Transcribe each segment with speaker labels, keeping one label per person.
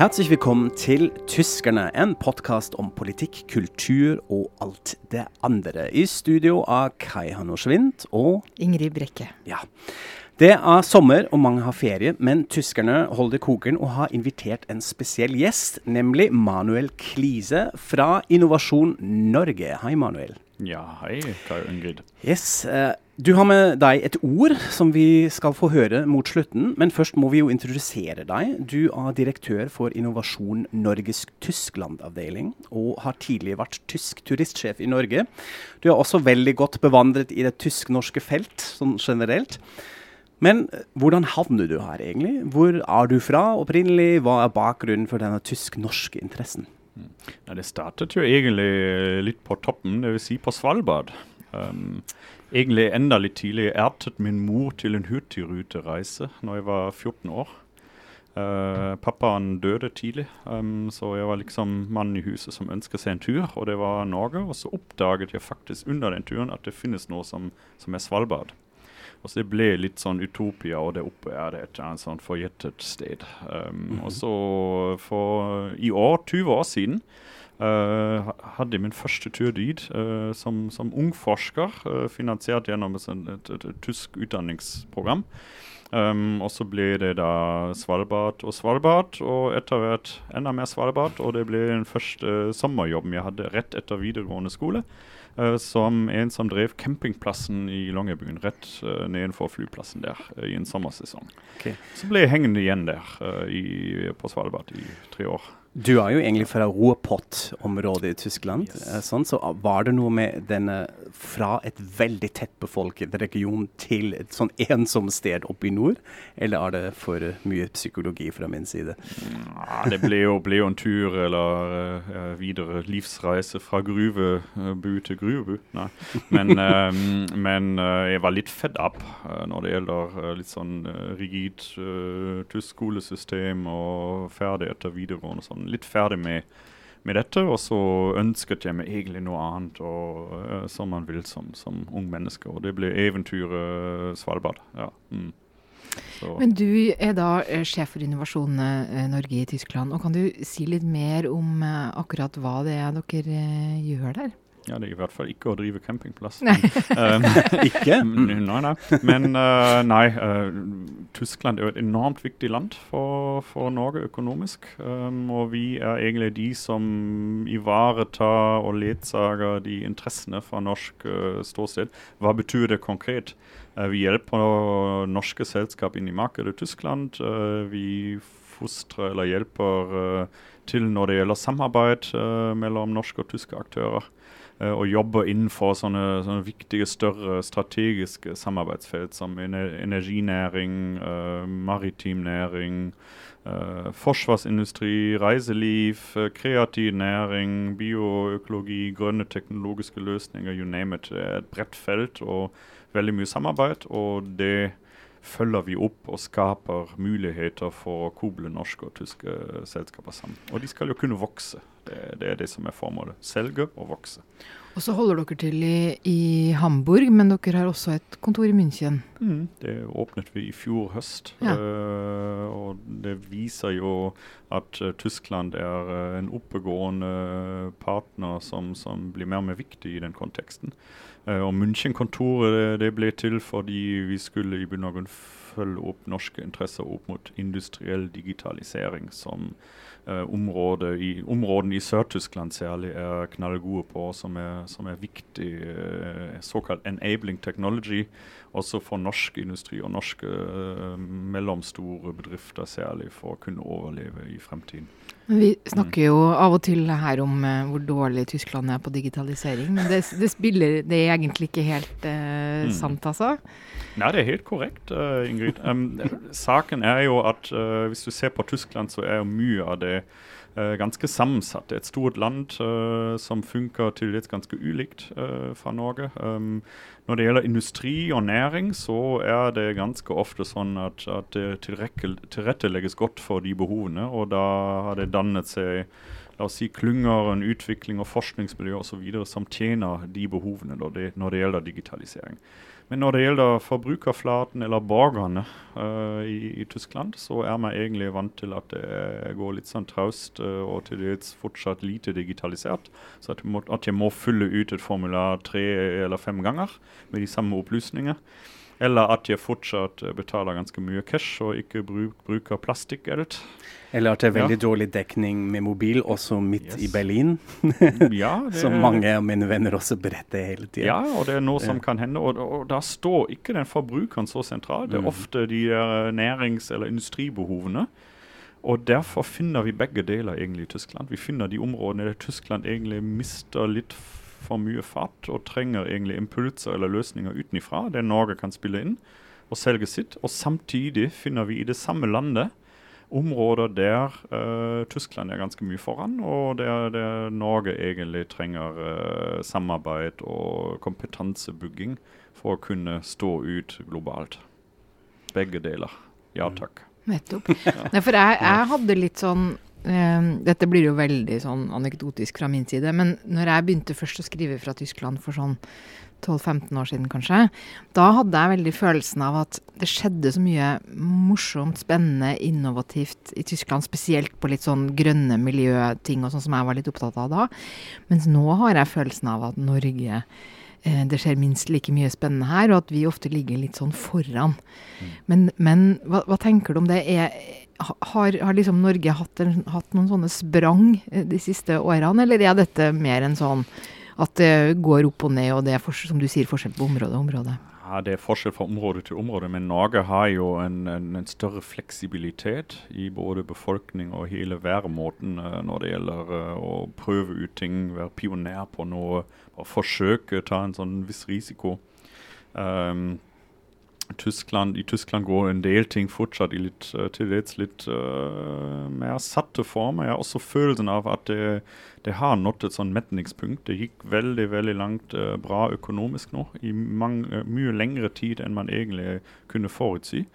Speaker 1: Herzlich willkommen til Tyskerne, en podkast om politikk, kultur og alt det andre. I studio av Kai Hanno Schwint og
Speaker 2: Ingrid Brekke.
Speaker 1: Ja. Det er sommer, og mange har ferie, men tyskerne holder kokeren og har invitert en spesiell gjest, nemlig Manuel Klise fra Innovasjon Norge. Hei, Manuel.
Speaker 3: Ja, hei, Kai Ingrid.
Speaker 1: Yes, uh, Du har med deg et ord som vi skal få høre mot slutten, men først må vi jo introdusere deg. Du er direktør for Innovasjon Norges Tyskland-avdeling, og har tidligere vært tysk turistsjef i Norge. Du er også veldig godt bevandret i det tysk-norske felt, sånn generelt. Men eh, hvordan havner du her, egentlig? Hvor er du fra opprinnelig? Hva er bakgrunnen for denne tysk-norske interessen?
Speaker 3: Mm. Ja, det startet jo egentlig litt på toppen, dvs. Si på Svalbard. Um, egentlig enda litt tidlig. Jeg ertet min mor til en hurtigrutereise når jeg var 14 år. Uh, pappaen døde tidlig, um, så jeg var liksom mannen i huset som ønsket seg en tur, og det var Norge. Og så oppdaget jeg faktisk under den turen at det finnes noe som, som er Svalbard. Og så Det ble litt sånn utopia, og der oppe er det et annet sånn forjettet sted. Um, mm -hmm. Og så for i år, 20 år siden, uh, hadde min første tur dit uh, som, som ung forsker, uh, finansiert gjennom et, et, et, et tysk utdanningsprogram. Um, og så ble det da Svalbard og Svalbard, og etter hvert enda mer Svalbard. Og det ble den første sommerjobben jeg hadde rett etter videregående skole. Som en som drev campingplassen i Longyearbyen, rett nedenfor flyplassen der i en sommersesong. Okay. Så ble jeg hengende igjen der i, på Svalbard i tre år.
Speaker 1: Du er jo egentlig fra Ruhrpott-området i Tyskland. Yes. Eh, sånn, så var det noe med denne fra et veldig tett befolket region til et sånn ensomt sted oppe i nord? Eller er det for mye psykologi fra min side?
Speaker 3: Ja, det ble jo, ble jo, en tur eller uh, videre livsreise fra gruvebu til gruvebu. Nei. Men, uh, men uh, jeg var litt fed up når det gjelder litt sånn rigid tysk skolesystem og ferdig etter videregående. sånn litt ferdig med, med, dette. Og så ønsket jeg meg egentlig noe annet og, uh, som man vil som, som, ung menneske. Og det ble eventyret Svalbard. Ja. Mm.
Speaker 2: Men du er da eh, sjef for Innovasjon eh, Norge i Tyskland. og Kan du si litt mer om akkurat hva det er dere gjør der?
Speaker 3: Ja, det er i hvert fall ikke å drive campingplass.
Speaker 2: Nei.
Speaker 3: um, ikke? Nei, nei. Men uh, nei, uh, Tyskland er jo et enormt viktig land for, for Norge økonomisk. Um, og vi er egentlig de som ivaretar og ledsager de interessene fra norsk uh, ståsted. Hva betyr det konkret? vi hjelper norske selskap inn i markedet i Tyskland. vi fostrer eller hjelper til når det gjelder samarbeid mellom norske og tyske aktører. Eh, og jobber innenfor sånne, sånne, viktige, større strategiske samarbeidsfelt som energinæring, uh, maritim næring, uh, forsvarsindustri, reiseliv, uh, kreativ næring, bioøkologi, grønne teknologiske løsninger, you name it. Det er et bredt felt og veldig mye samarbeid. og det følger vi opp og skaper muligheter for å koble norske og tyske selskaper sammen. Og de skal jo kunne vokse. Det, det, er det som er formålet. Selge og vokse.
Speaker 2: Og så holder dere til i, i, Hamburg, men dere har også et kontor i München.
Speaker 3: Mm, det åpnet vi i fjor høst. Ja. Uh, og det viser jo at uh, Tyskland er uh, en oppegående partner som, som, blir mer og mer viktig i den konteksten. Og München-kontoret det, ble til fordi vi skulle i bunn følge opp norske interesser opp mot industriell digitalisering, som uh, området i, i Sør-Tyskland særlig er knallgode på, som er, som er viktig Uh, såkalt enabling technology, også for norsk industri og norske uh, mellomstore bedrifter særlig, for å kunne overleve i fremtiden.
Speaker 2: Vi snakker jo av og til her om uh, hvor dårlig Tyskland er på digitalisering, men det, det, spiller, det er egentlig ikke helt uh, mm. sant, altså?
Speaker 3: Nei, det er helt korrekt, Ingrid. Um, saken er jo at hvis du ser på Tyskland, så er jo mye av det ganske sammensatt. Et stort land uh, som funker til dels ganske ulikt uh, fra Norge. Um, når det gjelder industri og næring, så er det ganske ofte sånn at, at det tilrettelegges godt for de behovene. Og da har det dannet seg la oss si, klynger, en utvikling og forskningsmiljø osv. som tjener de behovene når det, når det gjelder digitalisering. Men når det gjelder forbrukerflaten eller borgerne uh, i, i, Tyskland, så er man egentlig vant til at det går litt sånn traust uh, og til dels fortsatt lite digitalisert. Så at, må, at jeg må fylle ut et formular tre eller fem ganger med de samme opplysninger. Eller at jeg fortsatt eh, betaler ganske mye cash og ikke bruk, bruker plastikkgeld.
Speaker 1: Eller at det er veldig ja. dårlig dekning med mobil, også midt yes. i Berlin.
Speaker 3: ja,
Speaker 1: det, Som mange av mine venner også beretter hele tiden.
Speaker 3: Ja, og det er noe som ja. kan hende. Og, og, da står ikke den forbrukeren så sentralt. Det er mm. ofte de nærings- eller industribehovene. Og derfor finner vi begge deler egentlig i Tyskland. Vi finner de områdene der Tyskland egentlig mister litt for mye fart og trenger egentlig impulser eller løsninger utenfra, der Norge kan spille inn og selge sitt. Og samtidig finner vi i det samme landet områder der uh, Tyskland er ganske mye foran, og der, der Norge egentlig trenger uh, samarbeid og kompetansebygging for å kunne stå ut globalt. Begge deler. Ja mm. takk.
Speaker 2: Nettopp. Ja. for jeg, jeg hadde litt sånn dette blir jo veldig sånn anekdotisk fra min side, men når jeg begynte først å skrive fra Tyskland for sånn 12-15 år siden, kanskje, da hadde jeg veldig følelsen av at det skjedde så mye morsomt, spennende, innovativt i Tyskland. Spesielt på litt sånn grønne miljøting og sånn som jeg var litt opptatt av da. Mens nå har jeg følelsen av at Norge det skjer minst like mye spennende her, og at vi ofte ligger litt sånn foran. Mm. Men, men hva, hva, tenker du om det? Er, har, har liksom Norge hatt, en, hatt, noen sånne sprang eh, de siste årene, eller er dette mer en sånn at det går opp og ned, og det er som du sier, forskjell på område og område?
Speaker 3: Ja, Det er forskjell fra område til område, men Norge har jo en, en, en større fleksibilitet i både befolkning og hele væremåten uh, når det gjelder uh, å prøve ut ting, være pioner på noe, og forsøke å ta en sånn viss risiko. Um, Tyskland, I Tyskland går en del ting fortsatt i litt, uh, til dels litt uh, mer satte former. Jeg har også følelsen av at det, det har nådd et sånn metningspunkt. Det gikk veldig veldig langt uh, bra økonomisk nå, i mange, mye lengre tid enn man egentlig kunne forutsi.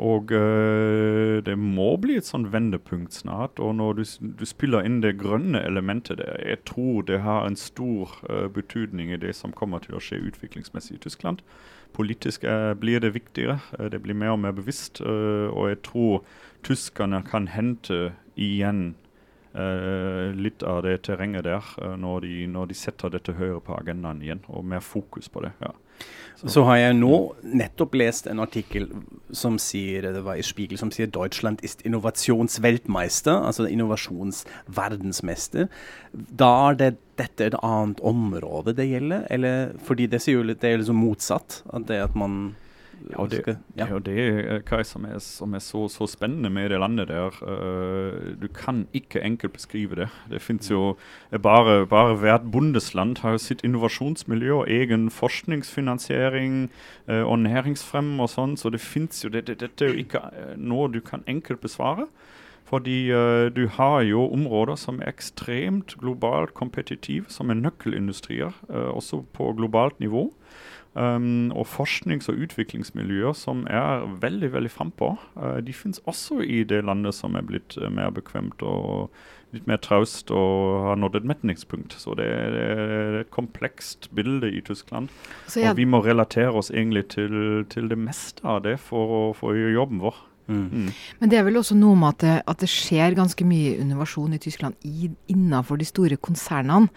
Speaker 3: Og det må bli et sånn vendepunkt snart. Og når du, du, spiller inn det grønne elementet der, jeg tror det har en stor betydning i det som kommer til å skje utviklingsmessig i Tyskland. Politisk er, blir det viktigere. Eh, det blir mer og mer bevisst. Eh, og jeg tror tyskerne kan hente igjen Uh, litt av det terrenget der når, de, når, de, setter dette høyere på agendaen igjen, og mer fokus på det. ja.
Speaker 1: Så. Så har jeg nå nettopp lest en artikkel som sier det var i Spiegel, som sier Deutschland ist Innovationsweltmeister', altså innovasjonsverdensmester. Da er det dette et annet område det gjelder? Eller, fordi det, sier jo, det er liksom motsatt. At det at man
Speaker 3: ja, det, ja. ja, det er hva som er, som er så, så, spennende med det landet der. Uh, du kan ikke enkelt beskrive det. Det fins jo bare, bare hvert bondesland har sitt innovasjonsmiljø og egen forskningsfinansiering uh, og næringsfrem og sånn, så det fins jo det, det, Dette er jo ikke noe du kan enkelt besvare. Fordi uh, du har jo områder som er ekstremt globalt kompetitive, som er nøkkelindustrier, også på globalt nivå. Um, og forsknings- og utviklingsmiljøer som er veldig veldig frampå. Uh, de finnes også i det landet som er blitt uh, mer bekvemt og litt mer traust og har nådd et metningspunkt. Så det det er, et komplekst bilde i Tyskland. Jeg... Og vi må relatere oss egentlig til, til det meste av det for å gjøre jobben vår.
Speaker 2: Mm. Men det er vel også noe med at det, at det skjer ganske mye innovasjon i Tyskland i, innenfor de store konsernene.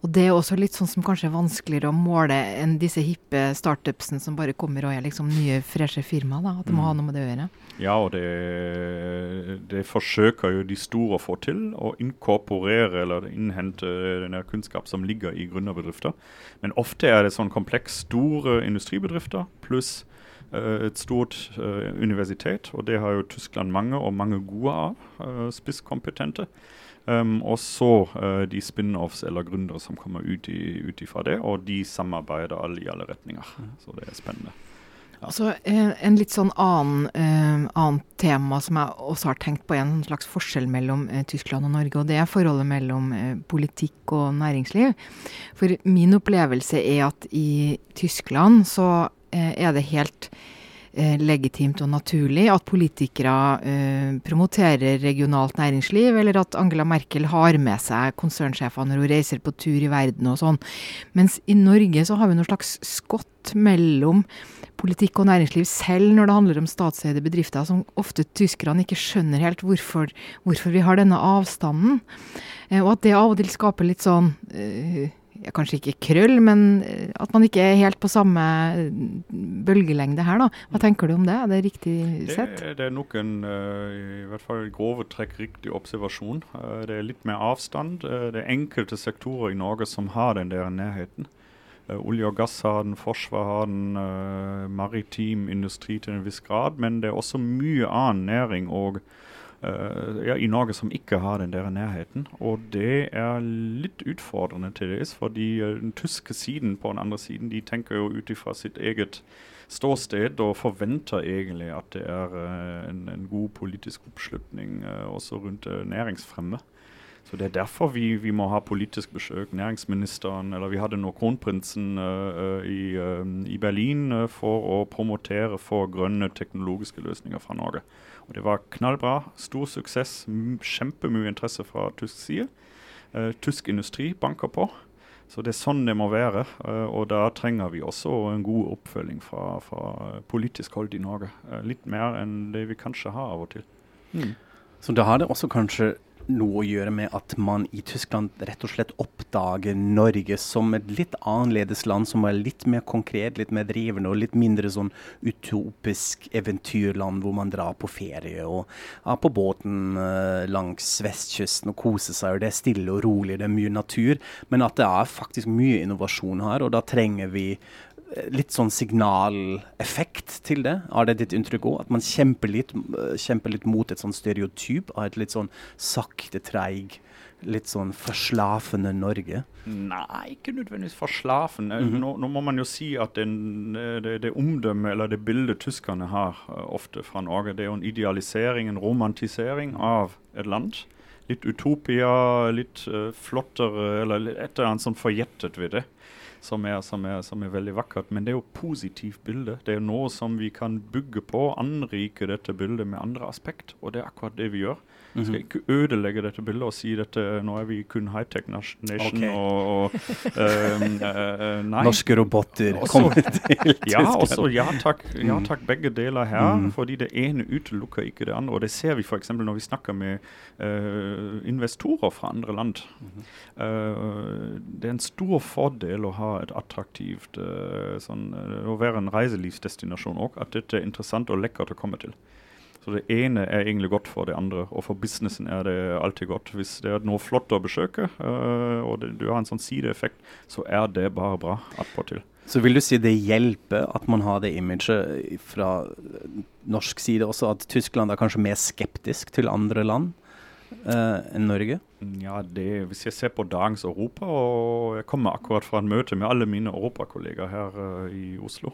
Speaker 2: Og det er også litt sånn som kanskje er vanskeligere å måle enn disse hippe startupsene som bare kommer og er liksom nye, freshe firmaer. At det må mm. ha noe med det å gjøre.
Speaker 3: Ja, og det, det, forsøker jo de store å få til. Å inkorporere eller innhente den kunnskap som ligger i gründerbedrifter. Men ofte er det sånn kompleks store industribedrifter pluss et stort uh, universitet, og det har jo Tyskland mange, og mange gode av. Uh, spisskompetente. Um, og så uh, de spin-offs eller gründere som kommer ut, i, ut ifra det, og de samarbeider alle i alle retninger. Så det er spennende.
Speaker 2: Ja. Altså, en litt sånn annen, uh, annet tema som jeg også har tenkt på, en slags forskjell mellom uh, Tyskland og Norge, og det er forholdet mellom politikk og næringsliv. For min opplevelse er at i Tyskland så er det helt eh, legitimt og naturlig at politikere eh, promoterer regionalt næringsliv, eller at Angela Merkel har med seg konsernsjefene når hun reiser på tur i verden og sånn. Mens i Norge så har vi noe slags skott mellom politikk og næringsliv selv når det handler om statseide bedrifter, som ofte tyskerne ikke skjønner helt hvorfor, hvorfor vi har denne avstanden. Eh, og at det av og til skaper litt sånn eh, ja, kanskje ikke krøll, men eh, at man ikke er helt på samme bølgelengde her, da. Hva tenker du om det? Er det riktig sett?
Speaker 3: Det, det er nok en i hvert fall grove trekk riktig observasjon. det er litt mer avstand. det er enkelte sektorer i Norge som har den der nærheten. olje og gass har den, forsvar har den, maritim industri til en viss grad. Men det er også mye annen næring og ja, i Norge som ikke har den der nærheten. Og det er litt utfordrende til dels, fordi uh, den tyske siden på den andre siden de tenker jo ut ifra sitt eget ståsted og forventer egentlig at det er uh, en, en, god politisk oppslutning også rundt næringsfremme. Så Det er derfor vi, vi, må ha politisk besøk. Næringsministeren, eller vi hadde nå kronprinsen uh, i, uh, i, Berlin uh, for å promotere for grønne teknologiske løsninger fra Norge. Og Det var knallbra. Stor suksess. Kjempemye interesse fra tysk side. tysk industri banker på. Så det er sånn det må være. og da trenger vi også en god oppfølging fra, fra politisk hold i Norge. litt mer enn det vi kanskje har av og til. Mm.
Speaker 1: Så da har det også kanskje noe å gjøre med at man i Tyskland rett og slett oppdager Norge som et litt annerledes land, som er litt mer konkret, litt mer drivende og litt mindre sånn utopisk eventyrland hvor man drar på ferie og er på båten uh, langs vestkysten og koser seg. og Det er stille og rolig, det er mye natur, men at det er faktisk mye innovasjon her. og da trenger vi litt sånn signaleffekt til det? Er det ditt inntrykk òg? At man kjemper litt, kjemper litt, mot et sånn stereotyp av et litt sånn sakte, treig, litt sånn forslafende Norge?
Speaker 3: Nei, ikke nødvendigvis forslafende. Mm -hmm. nå, nå, må man jo si at den, det, det omdømmet eller det bildet tyskerne har uh, ofte fra Norge, det er jo en idealisering, en romantisering av et land. Litt utopia, litt uh, flottere, eller et eller annet sånn forjettet ved det som er, som, er, som er, veldig vakkert. Men det er jo positivt bilde. Det er noe som vi kan bygge på, anrike dette bildet med andre aspekt. Og det er akkurat det vi gjør. Mm -hmm. Skal ikke ødelegge dette bildet og si at nå er vi kun high-tech nation okay. og, og um, uh,
Speaker 1: nei. Norske roboter kommer til
Speaker 3: ja, også, ja, takk, ja mm. takk, begge deler her. Mm. Fordi det ene utelukker ikke det andre. Og det ser vi f.eks. når vi snakker med uh, investorer fra andre land. -hmm. Uh, det er en stor fordel å ha et attraktivt sånn, Å være en reiselivsdestinasjon òg. At dette er interessant og lekkert å komme til. Så det ene er egentlig godt for det andre, og for businessen er det alltid godt. Hvis det er noe flott å besøke, uh, og det, du har en sånn sideeffekt, så er det bare bra attpåtil.
Speaker 1: Så vil du si det hjelper at man har det imaget fra norsk side også, at Tyskland er kanskje mer skeptisk til andre land? Uh, enn Norge?
Speaker 3: Ja, det, Hvis jeg ser på dagens Europa, og jeg kommer akkurat fra en møte med alle mine europakollegaer her uh, i Oslo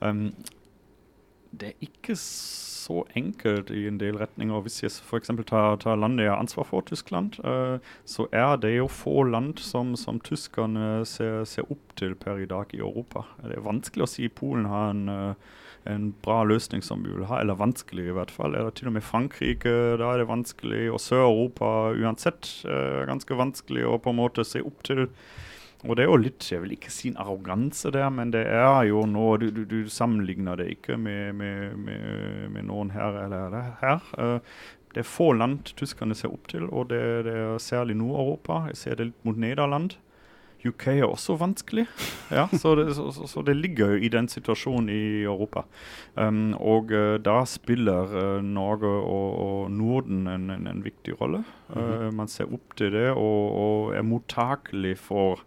Speaker 3: um, Det er ikke så enkelt i en del retninger. Hvis jeg f.eks. tar, tar landet jeg har ansvar for, Tyskland, uh, så er det jo få land som, som tyskerne ser, ser, opp til per i dag i Europa. Det er vanskelig å si Polen har en, uh, en bra løsning som vi vil ha, eller vanskelig i hvert fall. Eller til og med Frankrike, da er det vanskelig. Og Sør-Europa uansett uh, ganske vanskelig å på en måte se opp til. Og det er jo litt, jeg vil ikke si en arroganse der, men det er jo noe Du, du, du sammenligner det ikke med, med, med, med, noen her eller her. Uh, det er få land tyskerne ser opp til, og det, det er særlig Nord-Europa. Jeg ser det litt mot Nederland. UK er også vanskelig. Ja, så, det, så, så, det, ligger jo i den situasjonen i Europa. Um, og uh, da spiller uh, Norge og, og Norden en, en, en, viktig rolle. Uh, mm -hmm. Man ser opp til det og, og er mottakelig for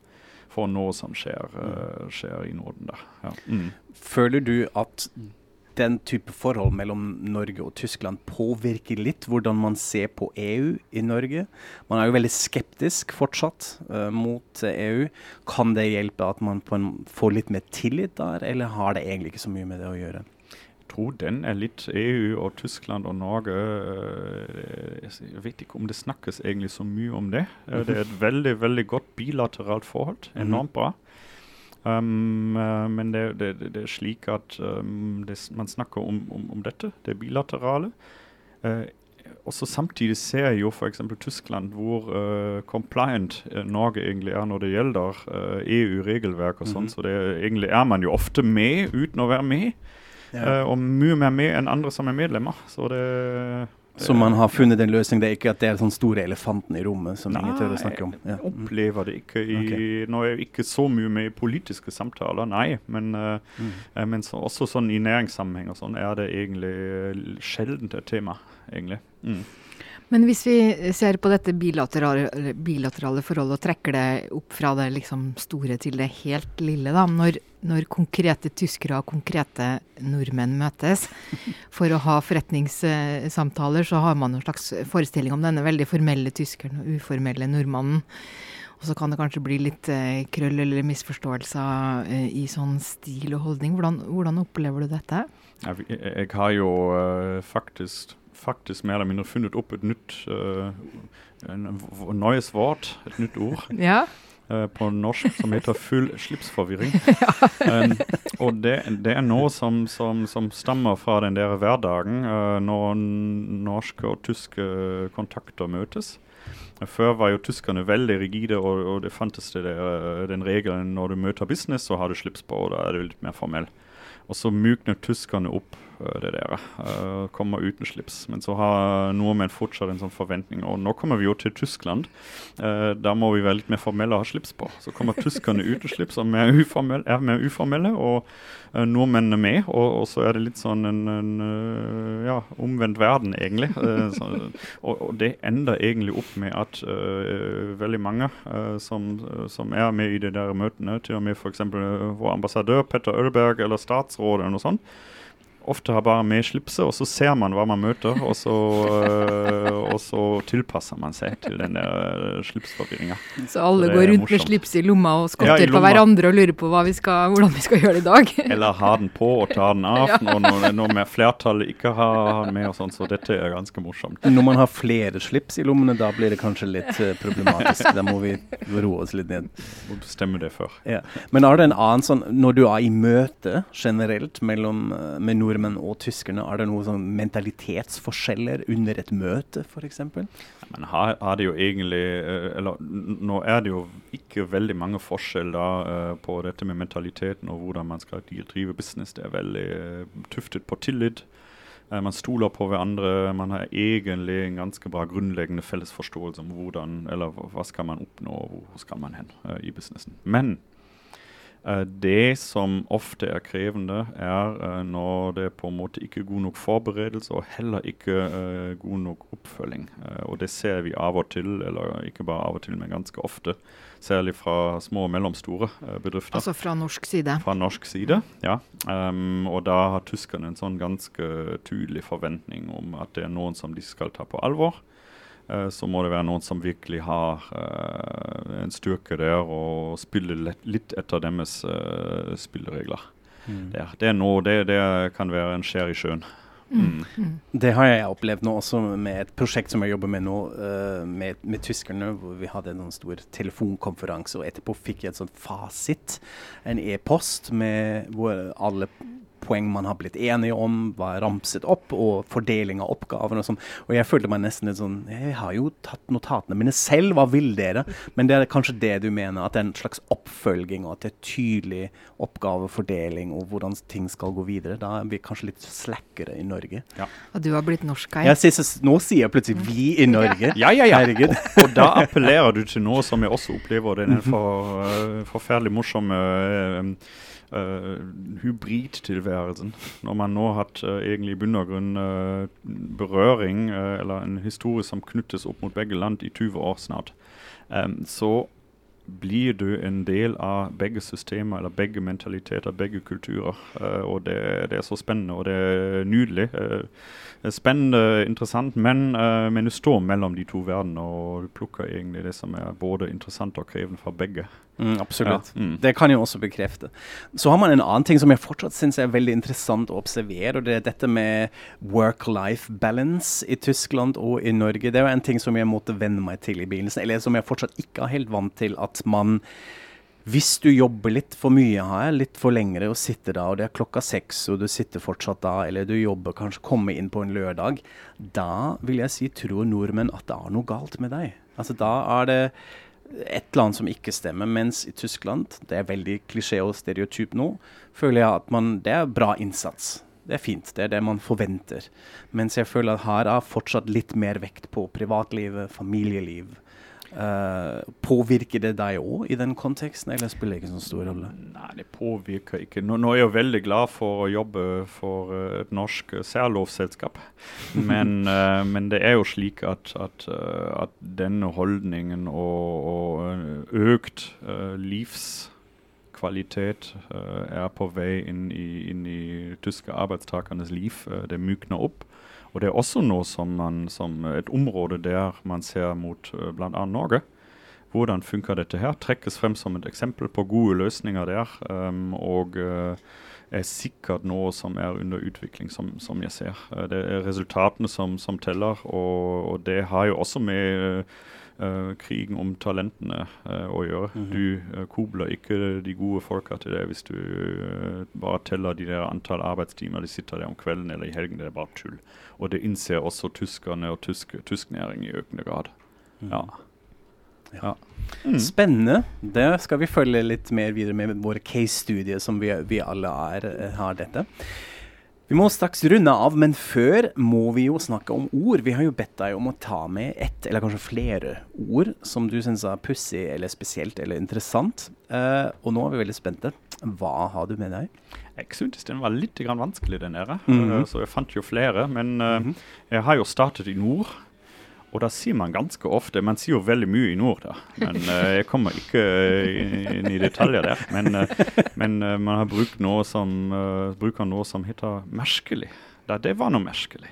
Speaker 3: for noe som skjer, uh, skjer i Norden. Ja. Mm.
Speaker 1: Føler du at den type forhold mellom Norge og Tyskland påvirker litt hvordan man ser på EU i Norge? Man er jo veldig skeptisk fortsatt uh, mot EU. Kan det hjelpe at man får litt mer tillit der, eller har det egentlig ikke så mye med det å gjøre?
Speaker 3: Jeg tror den er litt EU og Tyskland og Norge eh, Jeg vet ikke om det snakkes egentlig så mye om det. Eh, det er et veldig veldig godt bilateralt forhold. Mhm. Enormt bra. Um, uh, men det, det, det, er slik at um, det, man snakker om, om, om, dette, det bilaterale. Uh, og så Samtidig ser jeg jo f.eks. Tyskland hvor uh, compliant Norge egentlig er når det gjelder EU-regelverk. og sånn, mm -hmm. Så det, egentlig er man jo ofte med uten å være med. Ja. og mye mer med enn andre som er medlemmer. Så det
Speaker 1: så man har funnet en løsning? Det er ikke at det er den store elefanten i rommet som Nei, ingen tør å snakke om?
Speaker 3: Ja. jeg opplever det ikke. I, okay. Nå er jeg ikke så mye med i politiske samtaler, nei. Men, uh, mm. uh, men så, også sånn i næringssammenheng og sånn er det egentlig uh, sjelden et tema, egentlig. Mm.
Speaker 2: Men hvis vi ser på dette bilaterale, bilaterale forholdet og trekker det opp fra det liksom store til det helt lille, da. Når, når, konkrete tyskere og konkrete nordmenn møtes for å ha forretningssamtaler, så har man en slags forestilling om denne veldig formelle tyskeren og uformelle nordmannen. Og så kan det kanskje bli litt eh, krøll eller misforståelser eh, i sånn stil og holdning. Hvordan, hvordan opplever du dette?
Speaker 3: Jeg, jeg har jo uh, faktisk faktisk mer eller mindre funnet opp et nytt uh, nøyes vårt, et nytt ord.
Speaker 2: Ja.
Speaker 3: Uh, på norsk som heter full slipsforvirring. um, og det, det, er noe som, som, som, stammer fra den der hverdagen uh, når norske og tyske kontakter møtes. Før var jo tyskerne veldig rigide, og, og det fantes det der, den regelen når du møter business, så har du slips på, og da er du litt mer formell. Og så mykner tyskerne opp Eh, det der. Uh, kommer uten slips. Men så har nordmenn fortsatt en sånn forventning. Og nå kommer vi jo til Tyskland. Uh, da må vi være litt mer formelle og ha slips på. Så kommer tyskerne uten slips og mer uformelle, er mer uformelle, og uh, nordmennene med. Og, og, så er det litt sånn en, en ja, omvendt verden, egentlig. Så, og, og, det ender egentlig opp med at veldig mange som, som, er med i de der møtene, til og med f.eks. vår ambassadør Petter Ølberg eller statsråd eller noe sånt, ofte har bare med slipset, og så ser man hva man møter, og så, øh, og så tilpasser man seg til den der øh, slipsforvirringa.
Speaker 2: Så alle går rundt med slips i lomma og skotter ja, på hverandre og lurer på vi skal, hvordan vi skal gjøre det i dag?
Speaker 3: Eller har den på og tar den av, ja. når, når, flertallet ikke har den med og sånn, så dette er ganske morsomt.
Speaker 1: Når man har flere slips i lommene, da blir det kanskje litt uh, problematisk. Da må vi roe oss litt ned.
Speaker 3: Må bestemme det før.
Speaker 1: Ja. Men er det en annen sånn, når du er i møte generelt mellom, med nord nordmenn og tyskerne? Er det noen sånn mentalitetsforskjeller under et møte, f.eks.?
Speaker 3: Men her er det jo egentlig eh, Eller nå er det jo ikke veldig mange forskjeller uh, på dette med mentaliteten og hvordan man skal drive business. Det er veldig uh, tuftet på tillit. Man stoler på hverandre. Man har egentlig en ganske bra grunnleggende felles forståelse om hvordan, eller hva skal man oppnå og hvor skal man hen i businessen. Men Eh, det som ofte er krevende, er eh, når det på en måte ikke er god nok forberedelse og heller ikke uh, god nok oppfølging. Og det ser vi av og til, eller ikke bare av og til, men ganske ofte. Særlig fra små og mellomstore bedrifter.
Speaker 2: Altså fra norsk side?
Speaker 3: Fra norsk side, ja. Um, og da har tyskerne en sånn ganske tydelig forventning om at det er noen som de skal ta på alvor. Eh, så må det være noen som virkelig har uh, en styrke der og spiller litt etter deres uh, spilleregler. Mm. Det, det, er noe, det, det, kan være en skjær i sjøen. Mm.
Speaker 1: mm. Mm. Det har jeg opplevd nå også med et prosjekt som jeg jobber med nå, uh, med, med, tyskerne. hvor Vi hadde en stor telefonkonferanse, og etterpå fikk jeg et sånt fasit. En e-post med hvor alle poeng man har blitt enige om, var ramset opp, og fordeling av oppgaver og sånn. Og jeg følte meg nesten litt sånn Jeg har jo tatt notatene mine selv, hva vil dere? Men det er kanskje det du mener, at det er en slags oppfølging, og at det er tydelig oppgavefordeling, og hvordan ting skal gå videre. Da er vi kanskje litt slackere i Norge. Ja.
Speaker 2: Og du har blitt norsk, Kai?
Speaker 1: nå sier jeg plutselig 'vi i Norge'.
Speaker 3: Ja, ja, ja. Herregud. Og, og, da appellerer du til noe som jeg også opplever. Den for, uh, forferdelig morsomme uh, hybridtilværelsen. Når man nå har uh, egentlig i bunn og grunn uh, berøring, eller en historie som knyttes opp mot begge land i 20 år snart, så blir du en del av begge systemer, eller begge mentaliteter, begge kulturer. og det, det, er så spennende, og det er nydelig. spennende, interessant, men, men du står mellom de to verdenene, og du plukker egentlig det som er både interessant og krevende for begge.
Speaker 1: Mm, absolutt. Ja. Mm. Det kan jeg også bekrefte. Så har man en annen ting som jeg fortsatt syns er veldig interessant å observere. og Det er dette med work-life balance i Tyskland og i Norge. Det er en ting som jeg måtte venne meg til i begynnelsen, eller som jeg fortsatt ikke er helt vant til. At man hvis du jobber litt for mye her, litt for lengre og sitter da, og det er klokka seks, og du sitter fortsatt da, eller du jobber kanskje kommer inn på en lørdag, da vil jeg si tror nordmenn at det er noe galt med deg. Altså Da er det et eller annet som ikke stemmer. Mens i Tyskland, det er veldig klisjé og stereotyp nå, føler jeg at man, det er bra innsats. Det er fint, det er det man forventer. Mens jeg føler at her er fortsatt litt mer vekt på privatlivet, familieliv. Uh, påvirker det deg òg i den konteksten, eller spiller det ikke så stor rolle?
Speaker 3: Nei, det påvirker ikke. Nå, nå, er jeg jo veldig glad for å jobbe for uh, et norsk særlovsselskap. Men, uh, men, det er jo slik at, at, at denne holdningen og, og økt livskvalitet er på vei inn i, inn i tyske arbeidstakernes liv. det mykner opp. Og det er også noe som, man, som et område der man ser mot uh, bl.a. Norge. Hvordan funker dette her? Trekkes frem som et eksempel på gode løsninger der. Um, og uh, er sikkert noe som er under utvikling, som, som jeg ser. Uh, det er resultatene som, som teller, og, og, det har jo også med uh, krigen om talentene uh, å gjøre. Mm -hmm. Du uh, kobler ikke de gode folka til det hvis du bare teller de der antall arbeidstimer de sitter der om kvelden eller i helgen. Det er bare tull. Og det innser også tyskerne og tysk, tysknæring i økende grad. Mm. Ja.
Speaker 1: Ja. Mm. Spennende. Det skal vi følge litt mer videre med våre case-studier, som vi, vi alle er, har dette. Vi må straks runde av, men før må vi jo snakke om ord. Vi har jo bedt deg om å ta med ett, eller kanskje flere, ord som du syns er pussig eller spesielt eller interessant. Uh, og nå er vi veldig spente. Hva har du med deg?
Speaker 3: Jeg syntes den var litt vanskelig, den der. Mm -hmm. så jeg fant jo flere. Men uh, jeg har jo startet i nord. Og da sier man ganske ofte Man sier jo veldig mye i nord, da. Men uh, jeg kommer ikke uh, inn i detaljer der. Men, uh, men man har brukt noe som, bruker noe som heter merkelig. Da, det var noe merkelig.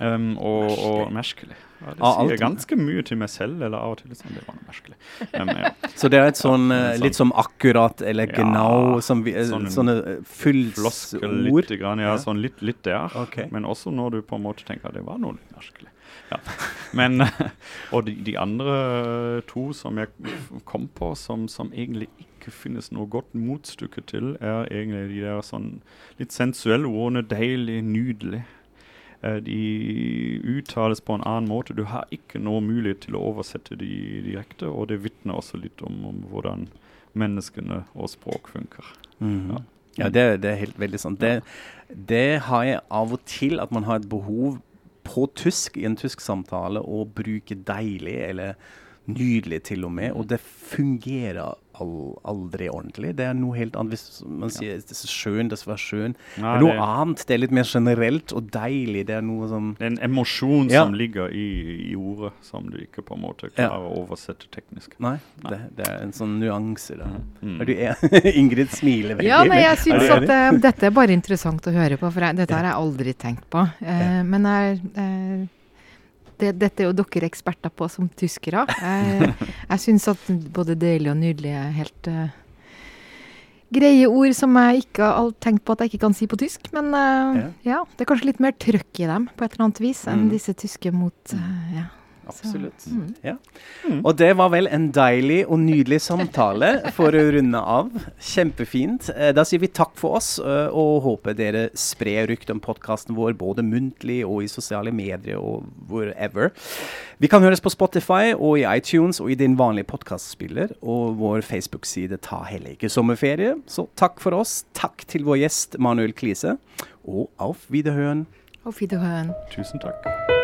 Speaker 3: Um, og, og merkelig. Ja, det sier ganske mye til meg selv, eller av og til liksom, det var noe merkelig. Um, ja.
Speaker 1: Så det er et sånn, ja, sånn, litt som akkurat eller genau, som vi, sånn, sånne fyllsord?
Speaker 3: Ja, sånn litt, litt der. Okay. Men også når du på en måte tenker at det var noe litt merkelig. Ja. Men, og de, de, andre to som jeg kom på, som, som, egentlig ikke finnes noe godt motstykke til, er egentlig de der sånn litt sensuelle ordene 'deilig', 'nydelig'. Eh, de uttales på en annen måte. Du har ikke noe mulighet til å oversette de direkte, og det vitner også litt om, om hvordan menneskene og språk funker.
Speaker 1: Mm. Ja. ja, det, det, er helt veldig sant. Det, det har jeg av og til, at man har et behov på tysk i en tysk samtale å bruke deilig eller nydelig til og med, og det fungerer aldri ordentlig. Det er noe helt annet hvis man sier det er skjønt, det skal være skjønn. det er noe det, annet. Det er litt mer generelt og deilig. Det er noe som
Speaker 3: Det er en emosjon ja. som ligger i, i, ordet, som du ikke på en måte klarer ja. å oversette teknisk.
Speaker 1: Nei, nei. Det, det, er en sånn nyanse der. Mm. Er du Ingrid smiler veldig.
Speaker 2: Ja, men jeg syns at uh, dette er bare interessant å høre på, for jeg, dette har jeg aldri tenkt på. Uh, men jeg uh, det, dette er jo dere eksperter på som tyskere. Jeg, jeg syns at både deilig og nydelig er helt uh, greie ord som jeg ikke har tenkt på at jeg ikke kan si på tysk. Men uh, ja. ja. det er kanskje litt mer trøkk i dem på et eller annet vis enn mm. disse tyske mot uh, ja.
Speaker 1: Absolutt. Mm. Ja. Mm. Og det var vel en deilig og nydelig samtale for å runde av. Kjempefint. Eh, da sier vi takk for oss, eh, og håper dere sprer rykt om podkasten vår både muntlig og i sosiale medier og wherever. Vi kan høres på Spotify og i iTunes og i din vanlige podkastspiller. Og vår Facebook-side tar heller ikke sommerferie. Så takk for oss. Takk til vår gjest Manuel Klise. Og auf Wiederhøen.
Speaker 2: Auf Wiederhøen.
Speaker 3: Tusen takk.